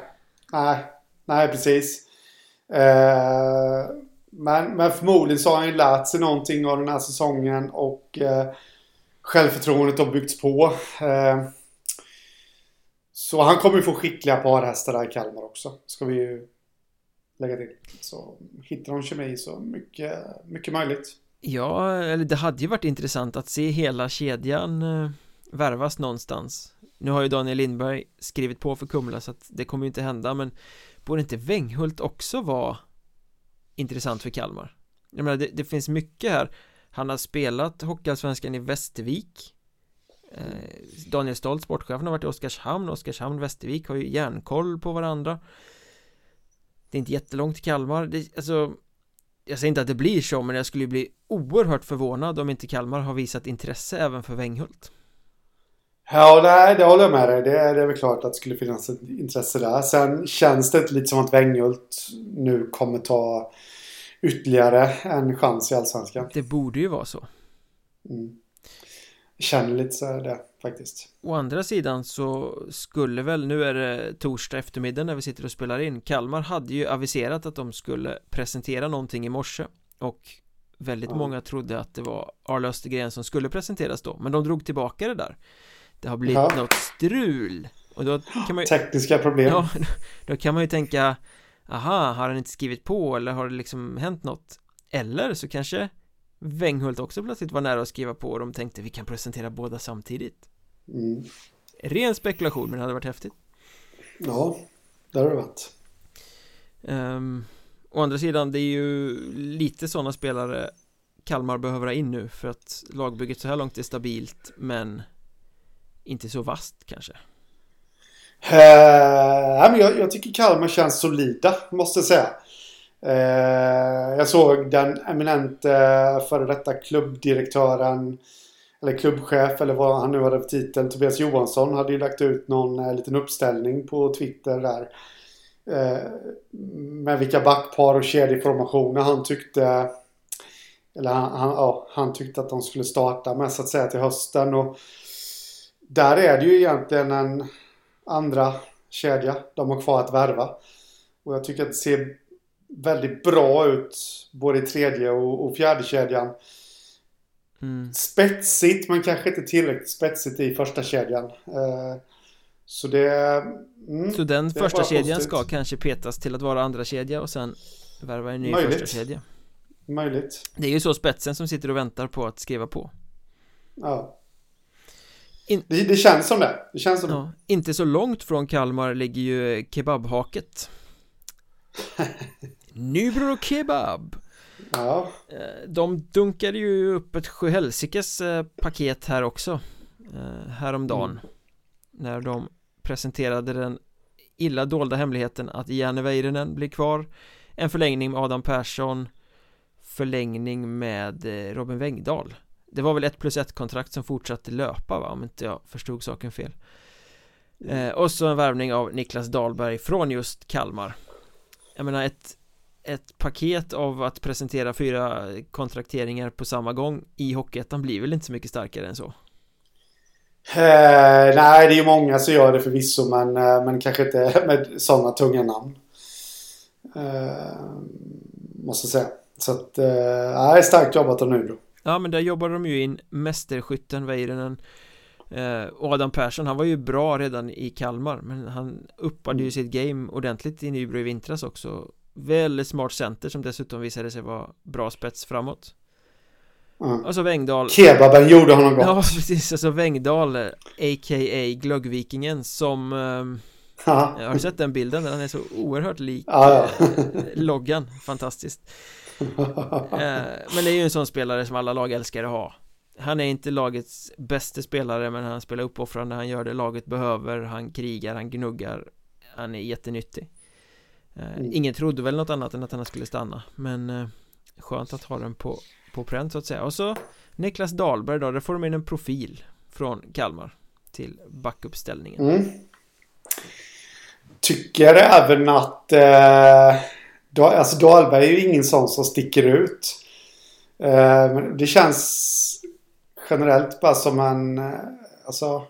nej, nej precis. Eh, men, men förmodligen så har han ju lärt sig någonting av den här säsongen och eh, självförtroendet har byggts på. Eh, så han kommer ju få skickliga parhästar där i Kalmar också. Ska vi ju lägga till. Så hittar de kemi så mycket, mycket möjligt. Ja, eller det hade ju varit intressant att se hela kedjan eh, värvas någonstans. Nu har ju Daniel Lindberg skrivit på för Kumla så att det kommer ju inte hända men borde inte Wenghult också vara intressant för Kalmar? Jag menar, det, det finns mycket här. Han har spelat Hockeyallsvenskan i Västervik. Eh, Daniel Stolt, sportchefen, har varit i Oskarshamn. Oskarshamn, Västervik har ju järnkoll på varandra. Det är inte jättelångt till Kalmar. Det, Alltså Jag säger inte att det blir så men jag skulle bli oerhört förvånad om inte Kalmar har visat intresse även för Wenghult Ja, nej, det håller jag med dig. Det är, det är väl klart att det skulle finnas ett intresse där. Sen känns det lite som att Wenghult nu kommer ta ytterligare en chans i Allsvenskan. Det borde ju vara så. Mm känner lite så här det faktiskt. Å andra sidan så skulle väl, nu är det torsdag eftermiddag när vi sitter och spelar in Kalmar hade ju aviserat att de skulle presentera någonting i morse Och väldigt ja. många trodde att det var Arla Östergren som skulle presenteras då Men de drog tillbaka det där Det har blivit ja. något strul Och då kan man ju, Tekniska problem Ja, då kan man ju tänka Aha, har han inte skrivit på eller har det liksom hänt något? Eller så kanske Wenghult också plötsligt var nära att skriva på och de tänkte vi kan presentera båda samtidigt mm. Ren spekulation men det hade varit häftigt Ja, det har det varit um, Å andra sidan det är ju lite sådana spelare Kalmar behöver ha in nu för att lagbygget så här långt är stabilt men inte så vast kanske uh, jag, jag tycker Kalmar känns solida måste jag säga Eh, jag såg den eminente eh, före detta klubbdirektören eller klubbchef eller vad han nu hade för titel. Tobias Johansson hade ju lagt ut någon eh, liten uppställning på Twitter där. Eh, med vilka backpar och kedjeformationer han tyckte eller han, han, ja, han tyckte att de skulle starta med så att säga till hösten. Och där är det ju egentligen en andra kedja de har kvar att värva. Och jag tycker att det ser väldigt bra ut både i tredje och, och fjärde kedjan. Mm. Spetsigt men kanske inte tillräckligt spetsigt i första kedjan. Uh, så det... Mm, så den första kedjan ska kanske petas till att vara andra kedja och sen värva en ny Möjligt. första kedja. Möjligt. Det är ju så spetsen som sitter och väntar på att skriva på. Ja. In... Det, det, känns som det. Det känns som ja, Inte så långt från Kalmar ligger ju kebabhaket. Nybro Kebab! Ja. Eh, De dunkade ju upp ett sjuhelsikes eh, paket här också eh, Häromdagen. Mm. När de presenterade den illa dolda hemligheten att Janne Väyrynen blir kvar. En förlängning med Adam Persson. Förlängning med Robin Wengdahl Det var väl ett plus ett kontrakt som fortsatte löpa va om inte jag förstod saken fel eh, Och så en värvning av Niklas Dahlberg från just Kalmar Jag menar ett ett paket av att presentera fyra kontrakteringar på samma gång i Hockeyettan blir väl inte så mycket starkare än så? Eh, nej, det är ju många som gör det förvisso, men, eh, men kanske inte med sådana tunga namn. Eh, måste säga. Så att, eh, starkt jobbat av nu då. Ja men där jobbar de ju in mästerskytten Väyrynen eh, Och Adam Persson, han var ju bra redan i Kalmar Men han uppade mm. ju sitt game ordentligt i Nybro i vintras också Väldigt smart center som dessutom visade sig vara bra spets framåt Mm. Och så Wängdal Kebaben gjorde honom gott Ja precis, alltså Wängdal A.k.a. Glöggvikingen som eh, Har du sett den bilden? Den är så oerhört lik ja, ja. Eh, loggan, fantastiskt eh, Men det är ju en sån spelare som alla lag älskar att ha. Han är inte lagets bästa spelare men han spelar uppoffrande, han gör det laget behöver, han krigar, han gnuggar. Han är jättenyttig. Mm. Ingen trodde väl något annat än att han skulle stanna men Skönt att ha den på på pränt så att säga. Och så Niklas Dahlberg då, där får de in en profil från Kalmar till backuppställningen. Mm. Tycker även att eh, alltså Dahlberg är ju ingen sån som sticker ut eh, Det känns generellt bara som en eh, alltså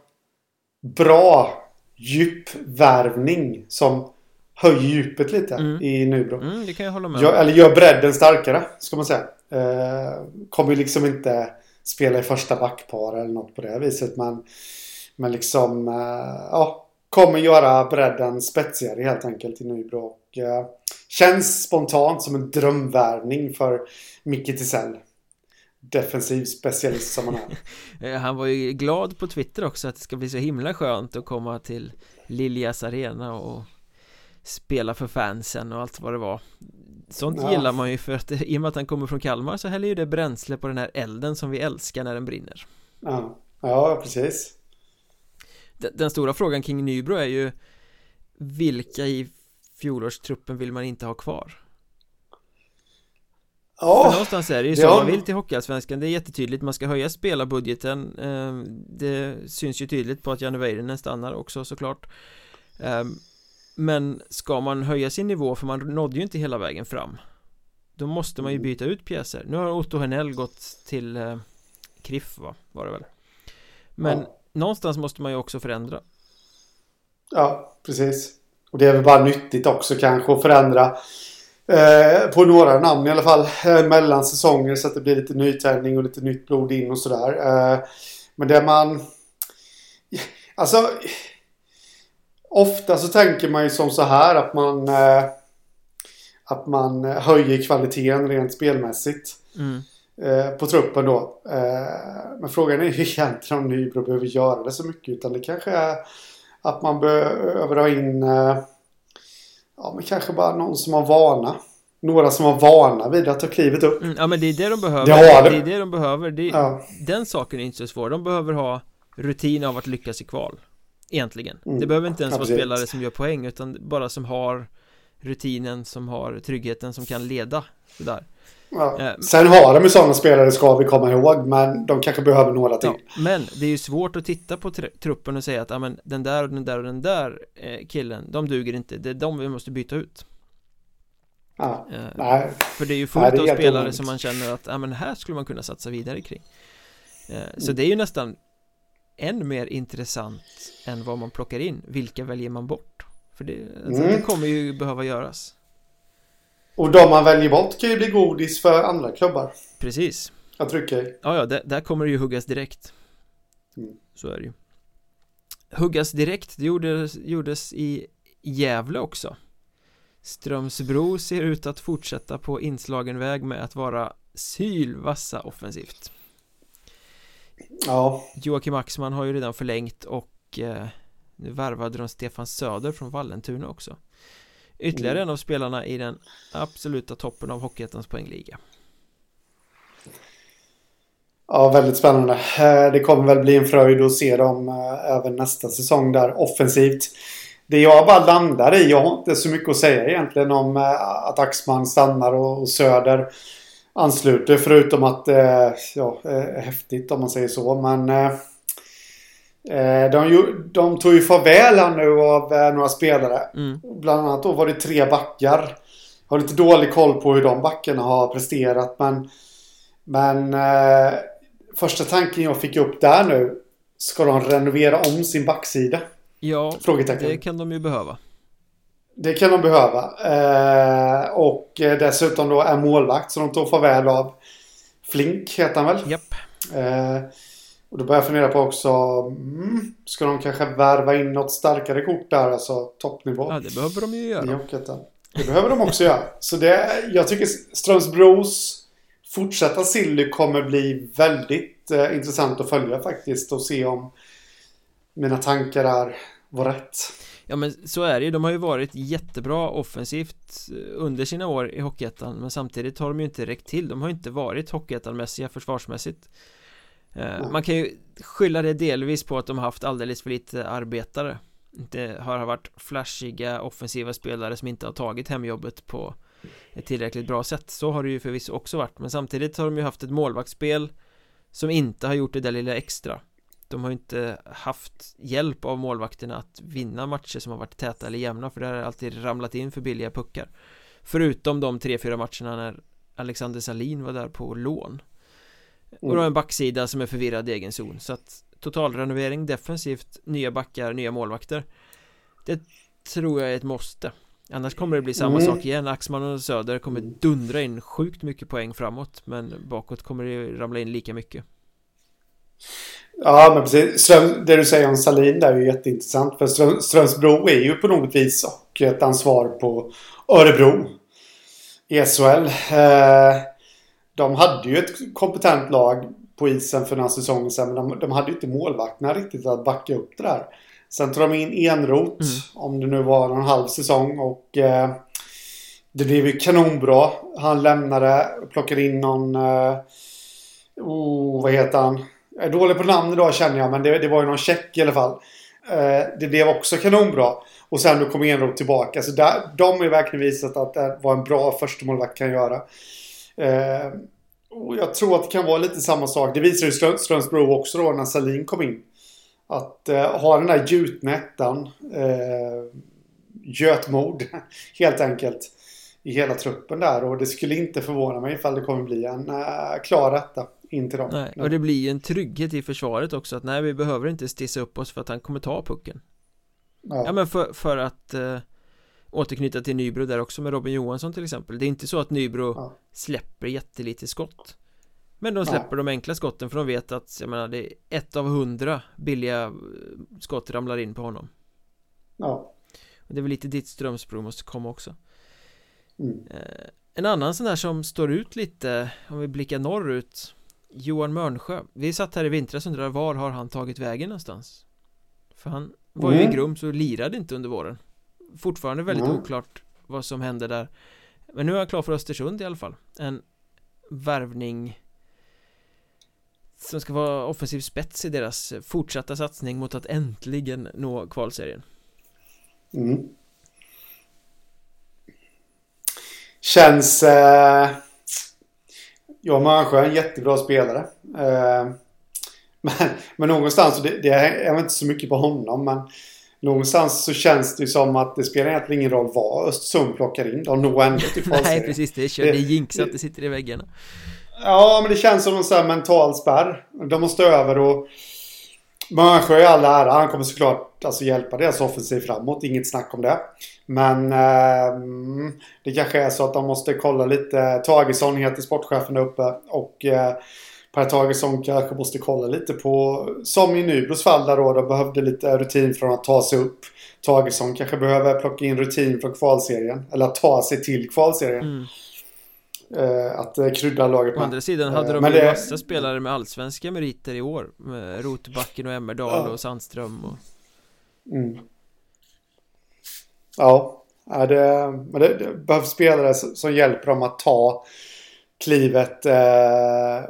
bra djupvärvning som höjer djupet lite mm. i Nybro. Mm, det kan jag hålla med om. Eller gör bredden starkare, ska man säga. Eh, kommer ju liksom inte spela i första backpar eller något på det viset. Men, men liksom, ja, kommer göra bredden spetsigare helt enkelt i Nybro. Och, eh, känns spontant som en drömvärvning för Micke Tisell defensiv specialist som han är. han var ju glad på Twitter också att det ska bli så himla skönt att komma till Liljas arena och spela för fansen och allt vad det var Sånt ja. gillar man ju för att i och med att han kommer från Kalmar så häller ju det bränsle på den här elden som vi älskar när den brinner Ja, ja precis den, stora frågan kring Nybro är ju Vilka i fjolårstruppen vill man inte ha kvar? Ja, För någonstans är det ju så, ja. man vill till Hockeyallsvenskan, det är jättetydligt, man ska höja spelarbudgeten eh, Det syns ju tydligt på att Janne Väyrynen stannar också såklart eh, men ska man höja sin nivå, för man nådde ju inte hela vägen fram Då måste man ju mm. byta ut pjäser Nu har Otto Henell gått till eh, Kriff va, var det väl Men ja. Någonstans måste man ju också förändra. Ja, precis. Och det är väl bara nyttigt också kanske att förändra eh, På några namn i alla fall eh, Mellan säsonger så att det blir lite nytändning och lite nytt blod in och sådär. Eh, Men det man Alltså Ofta så tänker man ju som så här att man eh, att man höjer kvaliteten rent spelmässigt. Mm. Eh, på truppen då. Eh, men frågan är ju egentligen om Nybro behöver göra det så mycket utan det kanske är att man behöver ha in eh, ja men kanske bara någon som har vana. Några som har vana vid att ta klivet upp. Mm, ja men det är det de behöver. Det, det. det är det de behöver. Det, ja. Den saken är inte så svår. De behöver ha rutin av att lyckas i kval. Egentligen mm. Det behöver inte ens Absolut. vara spelare som gör poäng utan bara som har Rutinen, som har tryggheten, som kan leda Sådär ja. eh, Sen har de ju sådana spelare ska vi komma ihåg Men de kanske behöver några till ja, Men det är ju svårt att titta på truppen och säga att ja, men, Den där och den där och den där eh, killen De duger inte, det är de vi måste byta ut Ja, eh, nej. För det är ju fullt nej, av spelare som man känner att ja, men här skulle man kunna satsa vidare kring eh, Så mm. det är ju nästan än mer intressant än vad man plockar in Vilka väljer man bort? För det, alltså, mm. det kommer ju behöva göras Och de man väljer bort kan ju bli godis för andra klubbar. Precis. Jag trycker. Ja, ja, där, där kommer det ju huggas direkt. Mm. Så är det ju. Huggas direkt, det gjordes, gjordes i Gävle också. Strömsbro ser ut att fortsätta på inslagen väg med att vara sylvassa offensivt. Ja. Joakim Axman har ju redan förlängt och eh, nu värvade de Stefan Söder från Vallentuna också Ytterligare mm. en av spelarna i den absoluta toppen av Hockeyettans poängliga Ja, väldigt spännande. Eh, det kommer väl bli en fröjd att se dem eh, även nästa säsong där offensivt. Det jag bara landar i, jag har inte så mycket att säga egentligen om eh, att Axman stannar och Söder ansluter förutom att ja, häftigt om man säger så. Men de, de tog ju farväl här nu av eh, några spelare. Mm. Bland annat då var det tre backar. Jag har lite dålig koll på hur de backarna har presterat men Men eh, Första tanken jag fick upp där nu Ska de renovera om sin backsida? Ja, det kan de ju behöva. Det kan de behöva. Eh, och dessutom då är målvakt som de tog farväl av. Flink heter han väl? Japp. Eh, och då börjar jag fundera på också, mm, ska de kanske värva in något starkare kort där, alltså toppnivå? Ja, det behöver de ju göra. Det behöver de också göra. Så det, jag tycker Strömsbros fortsatta silly kommer bli väldigt eh, intressant att följa faktiskt och se om mina tankar där var rätt. Ja men så är det ju, de har ju varit jättebra offensivt eh, under sina år i Hockeyettan Men samtidigt har de ju inte räckt till, de har ju inte varit Hockeyettan-mässiga försvarsmässigt. Man kan ju skylla det delvis på att de har haft alldeles för lite arbetare. Det har varit flashiga offensiva spelare som inte har tagit hemjobbet på ett tillräckligt bra sätt. Så har det ju förvisso också varit. Men samtidigt har de ju haft ett målvaktsspel Som inte har gjort det där lilla extra. De har ju inte haft hjälp av målvakterna att vinna matcher som har varit täta eller jämna för det har alltid ramlat in för billiga puckar. Förutom de tre, fyra matcherna när Alexander Salin var där på lån Och då en backsida som är förvirrad i egen zon så att Totalrenovering defensivt, nya backar, nya målvakter Det tror jag är ett måste Annars kommer det bli samma mm. sak igen Axman och Söder kommer dundra in sjukt mycket poäng framåt Men bakåt kommer det ramla in lika mycket Ja, men precis. Det du säger om Salin där är ju jätteintressant. För Ström, Strömsbro är ju på något vis och ett ansvar på Örebro i SHL. Eh, de hade ju ett kompetent lag på isen för några säsonger sedan. Men de, de hade ju inte målvakterna riktigt att backa upp det där. Sen tog de in Enrot, mm. om det nu var en halv säsong. Och eh, det blev ju kanonbra. Han lämnade och plockade in någon... Eh, oh, vad heter han? Jag är dålig på namn idag känner jag, men det, det var ju någon check i alla fall. Eh, det blev också kanonbra. Och sen då kom Enroth tillbaka. Så där, de har ju verkligen visat att det var en bra första målvakt kan göra. Eh, och jag tror att det kan vara lite samma sak. Det visade ju Strömsbro också då när Salin kom in. Att eh, ha den där gjutna ettan. Eh, götmod helt enkelt. I hela truppen där. Och det skulle inte förvåna mig ifall det kommer bli en eh, klar etta in till dem nej, och det blir ju en trygghet i försvaret också att nej vi behöver inte stissa upp oss för att han kommer ta pucken Ja, ja men för, för att eh, återknyta till Nybro där också med Robin Johansson till exempel Det är inte så att Nybro ja. släpper jättelite skott Men de släpper ja. de enkla skotten för de vet att jag menar det är ett av hundra billiga eh, skott ramlar in på honom Ja Det är väl lite dit Strömsbro måste komma också mm. eh, En annan sån här som står ut lite om vi blickar norrut Johan Mörnsjö Vi satt här i vintras och undrade var har han tagit vägen någonstans? För han var ju i mm. Grums och lirade inte under våren Fortfarande väldigt mm. oklart vad som hände där Men nu är han klar för Östersund i alla fall En värvning som ska vara offensiv spets i deras fortsatta satsning mot att äntligen nå kvalserien mm. Känns eh Johan Malmsjö är en jättebra spelare. Eh, men, men någonstans, det, det är inte så mycket på honom, men någonstans så känns det som att det spelar egentligen ingen roll vad Östersund plockar in. De når ändå till Nej, precis. Det är kört. Det är jinxat. Det sitter i väggarna. Ja, men det känns som en sån här mental spärr. De måste över och... Mörnsjö i all ära. Han kommer såklart alltså, hjälpa deras offensiv framåt. Inget snack om det. Men eh, det kanske är så att de måste kolla lite. Tagesson heter sportchefen där uppe. Och eh, Per Tagesson kanske måste kolla lite på, som i Nybros fall där då, de behövde lite rutin från att ta sig upp. Tagesson kanske behöver plocka in rutin från kvalserien. Eller att ta sig till kvalserien. Mm. Uh, att uh, krydda laget Å andra sidan hade de uh, ju det... massa spelare med allsvenska meriter i år Med Rotbacken och Emmerdal uh. och Sandström och... Mm. Ja, det, men det, det behövs spelare som hjälper dem att ta klivet eh,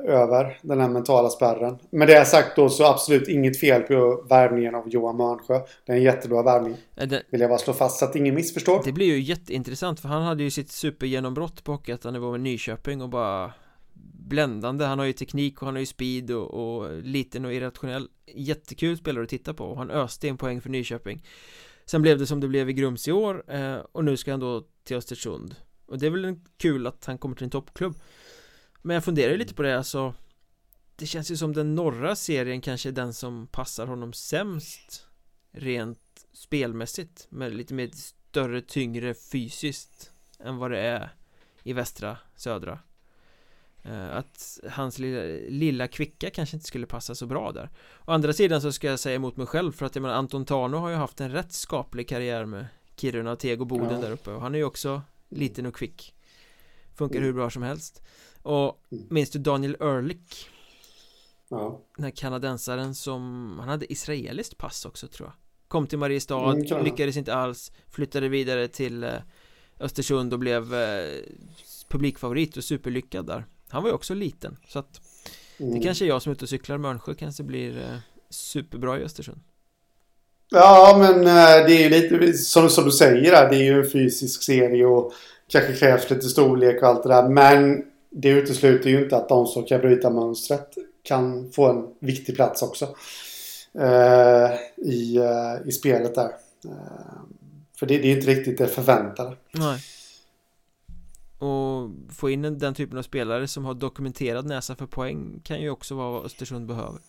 över den här mentala spärren. Med det sagt då så absolut inget fel på värvningen av Johan Mörnsjö. Det är en jättebra värvning. Det, vill jag bara slå fast så att ingen missförstår. Det blir ju jätteintressant för han hade ju sitt supergenombrott på Hockeyettan-nivå med Nyköping och bara bländande. Han har ju teknik och han har ju speed och, och liten och irrationell. Jättekul spelare att titta på och han öste en poäng för Nyköping. Sen blev det som det blev i Grums i år eh, och nu ska han då till Östersund och det är väl kul att han kommer till en toppklubb. Men jag funderar lite på det alltså Det känns ju som den norra serien kanske är den som passar honom sämst Rent spelmässigt Med lite mer större, tyngre fysiskt Än vad det är i västra, södra. Eh, att hans lilla, lilla kvicka kanske inte skulle passa så bra där. Å andra sidan så ska jag säga emot mig själv för att jag menar Anton Tano har ju haft en rätt skaplig karriär med Kiruna, Teg och Boden ja. där uppe och han är ju också liten och kvick Funkar mm. hur bra som helst Och mm. minns du Daniel Ehrlich? Ja Den här kanadensaren som, han hade israeliskt pass också tror jag Kom till Mariestad, mm, lyckades inte alls Flyttade vidare till eh, Östersund och blev eh, publikfavorit och superlyckad där Han var ju också liten så att mm. Det kanske är jag som är ute och cyklar Mörnsjö kanske blir eh, superbra i Östersund Ja men det är ju lite som, som du säger där, det är ju en fysisk serie och kanske krävs lite storlek och allt det där men det utesluter ju inte att de som kan bryta mönstret kan få en viktig plats också. Eh, i, eh, i spelet där. Eh, för det, det är inte riktigt det förväntade. Nej. Och få in den typen av spelare som har dokumenterad näsa för poäng kan ju också vara vad Östersund behöver.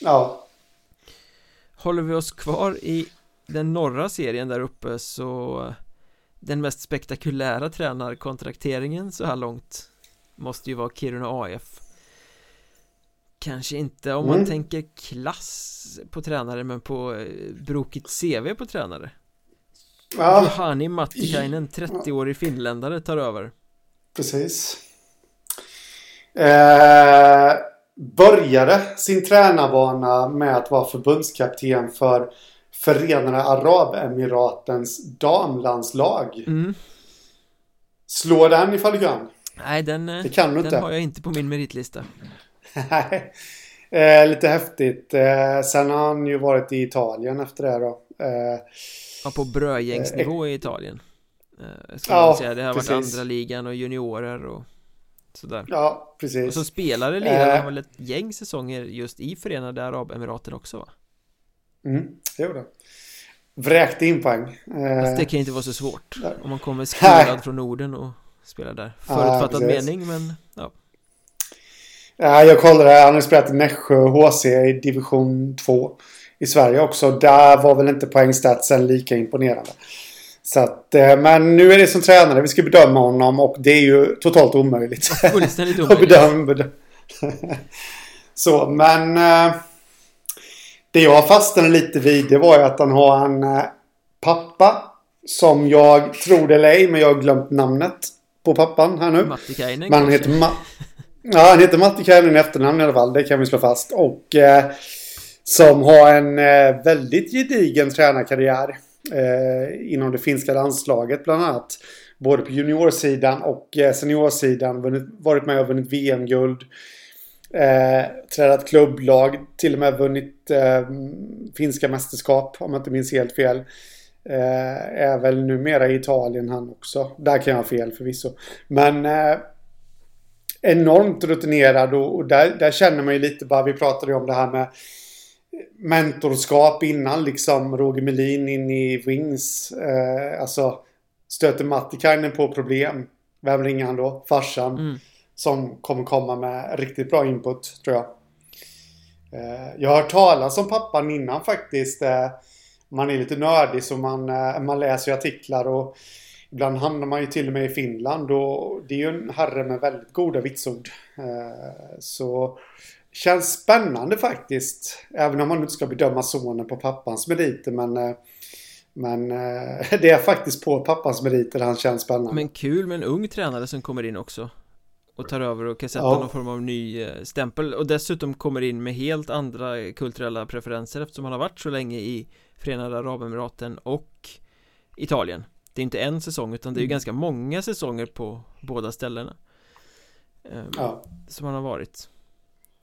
Ja. Håller vi oss kvar i den norra serien där uppe så den mest spektakulära tränarkontrakteringen så här långt måste ju vara Kiruna AF Kanske inte om man mm. tänker klass på tränare men på eh, brokigt CV på tränare. Ja. Juhani Mattikainen, 30-årig finländare, tar över. Precis. Eh, Började sin tränarbana med att vara förbundskapten för Förenade Arabemiratens damlandslag mm. Slå den ifall du kan Nej, den, eh, det kan du den inte. har jag inte på min meritlista Nej, eh, lite häftigt. Eh, sen har han ju varit i Italien efter det då. Eh, ja, på brödgängsnivå i Italien. Eh, ja, säga. Det har precis. varit andra ligan och juniorer och sådär. Ja, precis. Och så spelare lirade han väl ett gäng säsonger just i Förenade Arabemiraten också va? Mm, det gjorde Vräkte in poäng. Fast det kan ju inte vara så svårt. Om man kommer skolad från Norden och spelar där. Förutfattad ja, mening men ja. Ja, jag kollade, han har spelat i Nässjö HC i division 2 i Sverige också. Där var väl inte poängstatsen lika imponerande. Så att, eh, men nu är det som tränare vi ska bedöma honom och det är ju totalt omöjligt. Fullständigt omöjligt. bedöm, bedöm. Så, men eh, det jag fastnade lite vid det var ju att han har en eh, pappa som jag tror det eller ej, men jag har glömt namnet på pappan här nu. Matti Kainen Men han heter Ma Ja, han heter Matti Kainen i efternamn i alla fall. Det kan vi slå fast. Och eh, som har en eh, väldigt gedigen tränarkarriär eh, inom det finska landslaget bland annat. Både på juniorsidan och eh, seniorsidan. Vunnit, varit med och vunnit VM-guld. Eh, trädat klubblag. Till och med vunnit eh, finska mästerskap om jag inte minns helt fel. Eh, är väl numera i Italien han också. Där kan jag ha fel förvisso. Men eh, enormt rutinerad och, och där, där, känner man ju lite bara, vi pratade ju om det här med mentorskap innan liksom Roger Melin in i Wings. Eh, alltså stöter Mattikainen på problem. Vem ringer han då? Farsan. Mm. Som kommer komma med riktigt bra input tror jag. Eh, jag har hört talas om pappan innan faktiskt. Eh, man är lite nördig så man, eh, man läser artiklar och Ibland hamnar man ju till och med i Finland och det är ju en herre med väldigt goda vitsord. Eh, så känns spännande faktiskt. Även om man inte ska bedöma sonen på pappans meriter men eh, men eh, det är faktiskt på pappans meriter han känns spännande. Men kul med en ung tränare som kommer in också och tar över och kan sätta ja. någon form av ny stämpel och dessutom kommer in med helt andra kulturella preferenser eftersom han har varit så länge i Förenade Arabemiraten och Italien det är inte en säsong utan det är ju mm. ganska många säsonger på båda ställena um, ja. Som han har varit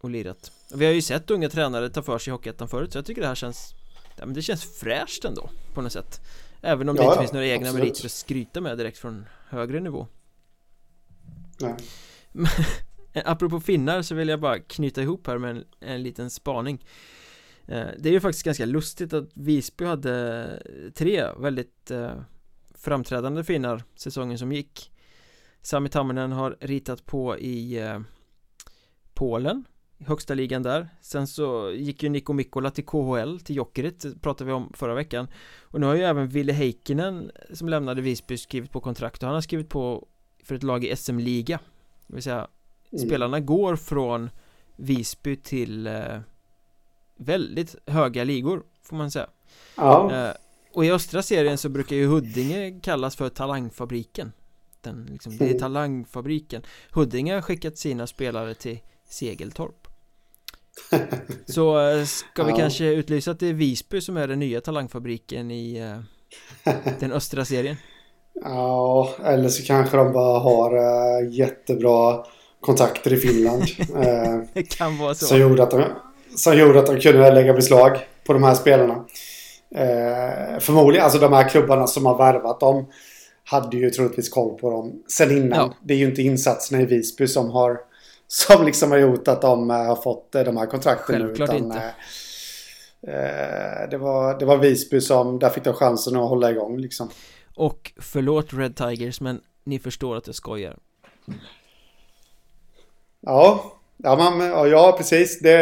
och lirat. Vi har ju sett unga tränare ta för sig i Hockeyettan förut så jag tycker det här känns ja, men Det känns fräscht ändå på något sätt. Även om ja, det inte finns några egna absolut. meriter att skryta med direkt från högre nivå. Nej. Apropå finnar så vill jag bara knyta ihop här med en, en liten spaning. Eh, Det är ju faktiskt ganska lustigt att Visby hade tre väldigt eh, framträdande finnar säsongen som gick. Sami Tamminen har ritat på i eh, Polen Högsta ligan där. Sen så gick ju Niko Mikkola till KHL till Jokerit pratade vi om förra veckan. Och nu har ju även Ville Heikkinen som lämnade Visby skrivit på kontrakt. Och han har skrivit på för ett lag i SM-liga Det vill säga mm. Spelarna går från Visby till eh, väldigt höga ligor får man säga. Ja. Eh, Och i östra serien så brukar ju Huddinge kallas för talangfabriken. Den liksom, det är mm. talangfabriken. Huddinge har skickat sina spelare till Segeltorp Så eh, ska vi ja. kanske utlysa att det är Visby som är den nya talangfabriken i eh, den östra serien? Ja, eller så kanske de bara har uh, jättebra kontakter i Finland. Det kan vara så. Som gjorde, att de, som gjorde att de kunde lägga beslag på de här spelarna. Förmodligen, alltså de här klubbarna som har värvat dem hade ju troligtvis koll på dem sen innan. Ja. Det är ju inte insatserna i Visby som har som liksom har gjort att de har fått de här kontrakten Självklart. Utan, inte. det, var, det var Visby som, där fick de chansen att hålla igång liksom. Och förlåt Red Tigers men ni förstår att jag skojar Ja, ja, man, ja precis. Det,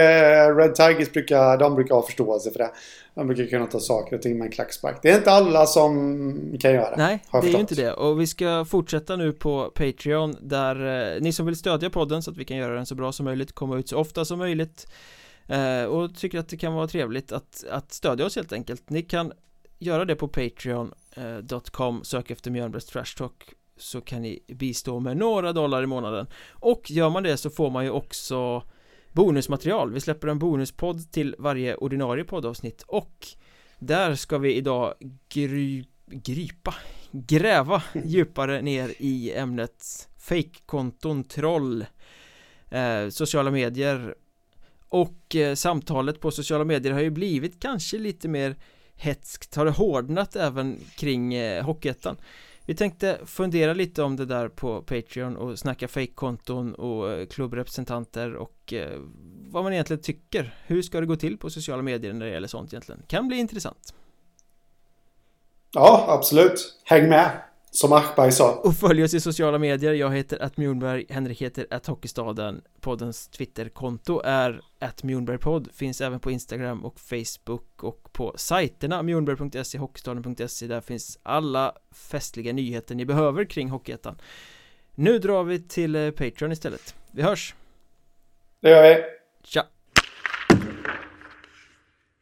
Red Tigers brukar, de brukar ha förståelse för det. De brukar kunna ta saker och ting med en klackspark. Det är inte alla som kan göra det Nej, det är ju inte det. Och vi ska fortsätta nu på Patreon där eh, ni som vill stödja podden så att vi kan göra den så bra som möjligt komma ut så ofta som möjligt. Eh, och tycker att det kan vara trevligt att, att stödja oss helt enkelt. Ni kan göra det på Patreon.com Sök efter Mjölnbergs Trash Talk Så kan ni bistå med några dollar i månaden. Och gör man det så får man ju också Bonusmaterial. Vi släpper en bonuspodd till varje ordinarie poddavsnitt Och Där ska vi idag gry, Grypa Gräva djupare ner i ämnet Fake-konton, troll eh, Sociala medier. Och eh, samtalet på sociala medier har ju blivit kanske lite mer hetskt. Har det hårdnat även kring eh, Hockeyettan vi tänkte fundera lite om det där på Patreon och snacka fejkkonton och eh, klubbrepresentanter och eh, vad man egentligen tycker Hur ska det gå till på sociala medier när det gäller sånt egentligen? Kan bli intressant Ja, absolut. Häng med! Som Aschberg sa. Och följ oss i sociala medier. Jag heter att Mjornberg Henrik heter att Hockeystaden. Poddens Twitterkonto är att Mjornbergpodd Finns även på Instagram och Facebook och på sajterna mjornberg.se Hockeystaden.se Där finns alla festliga nyheter ni behöver kring Hockeyettan. Nu drar vi till eh, Patreon istället. Vi hörs! Det gör vi! Tja!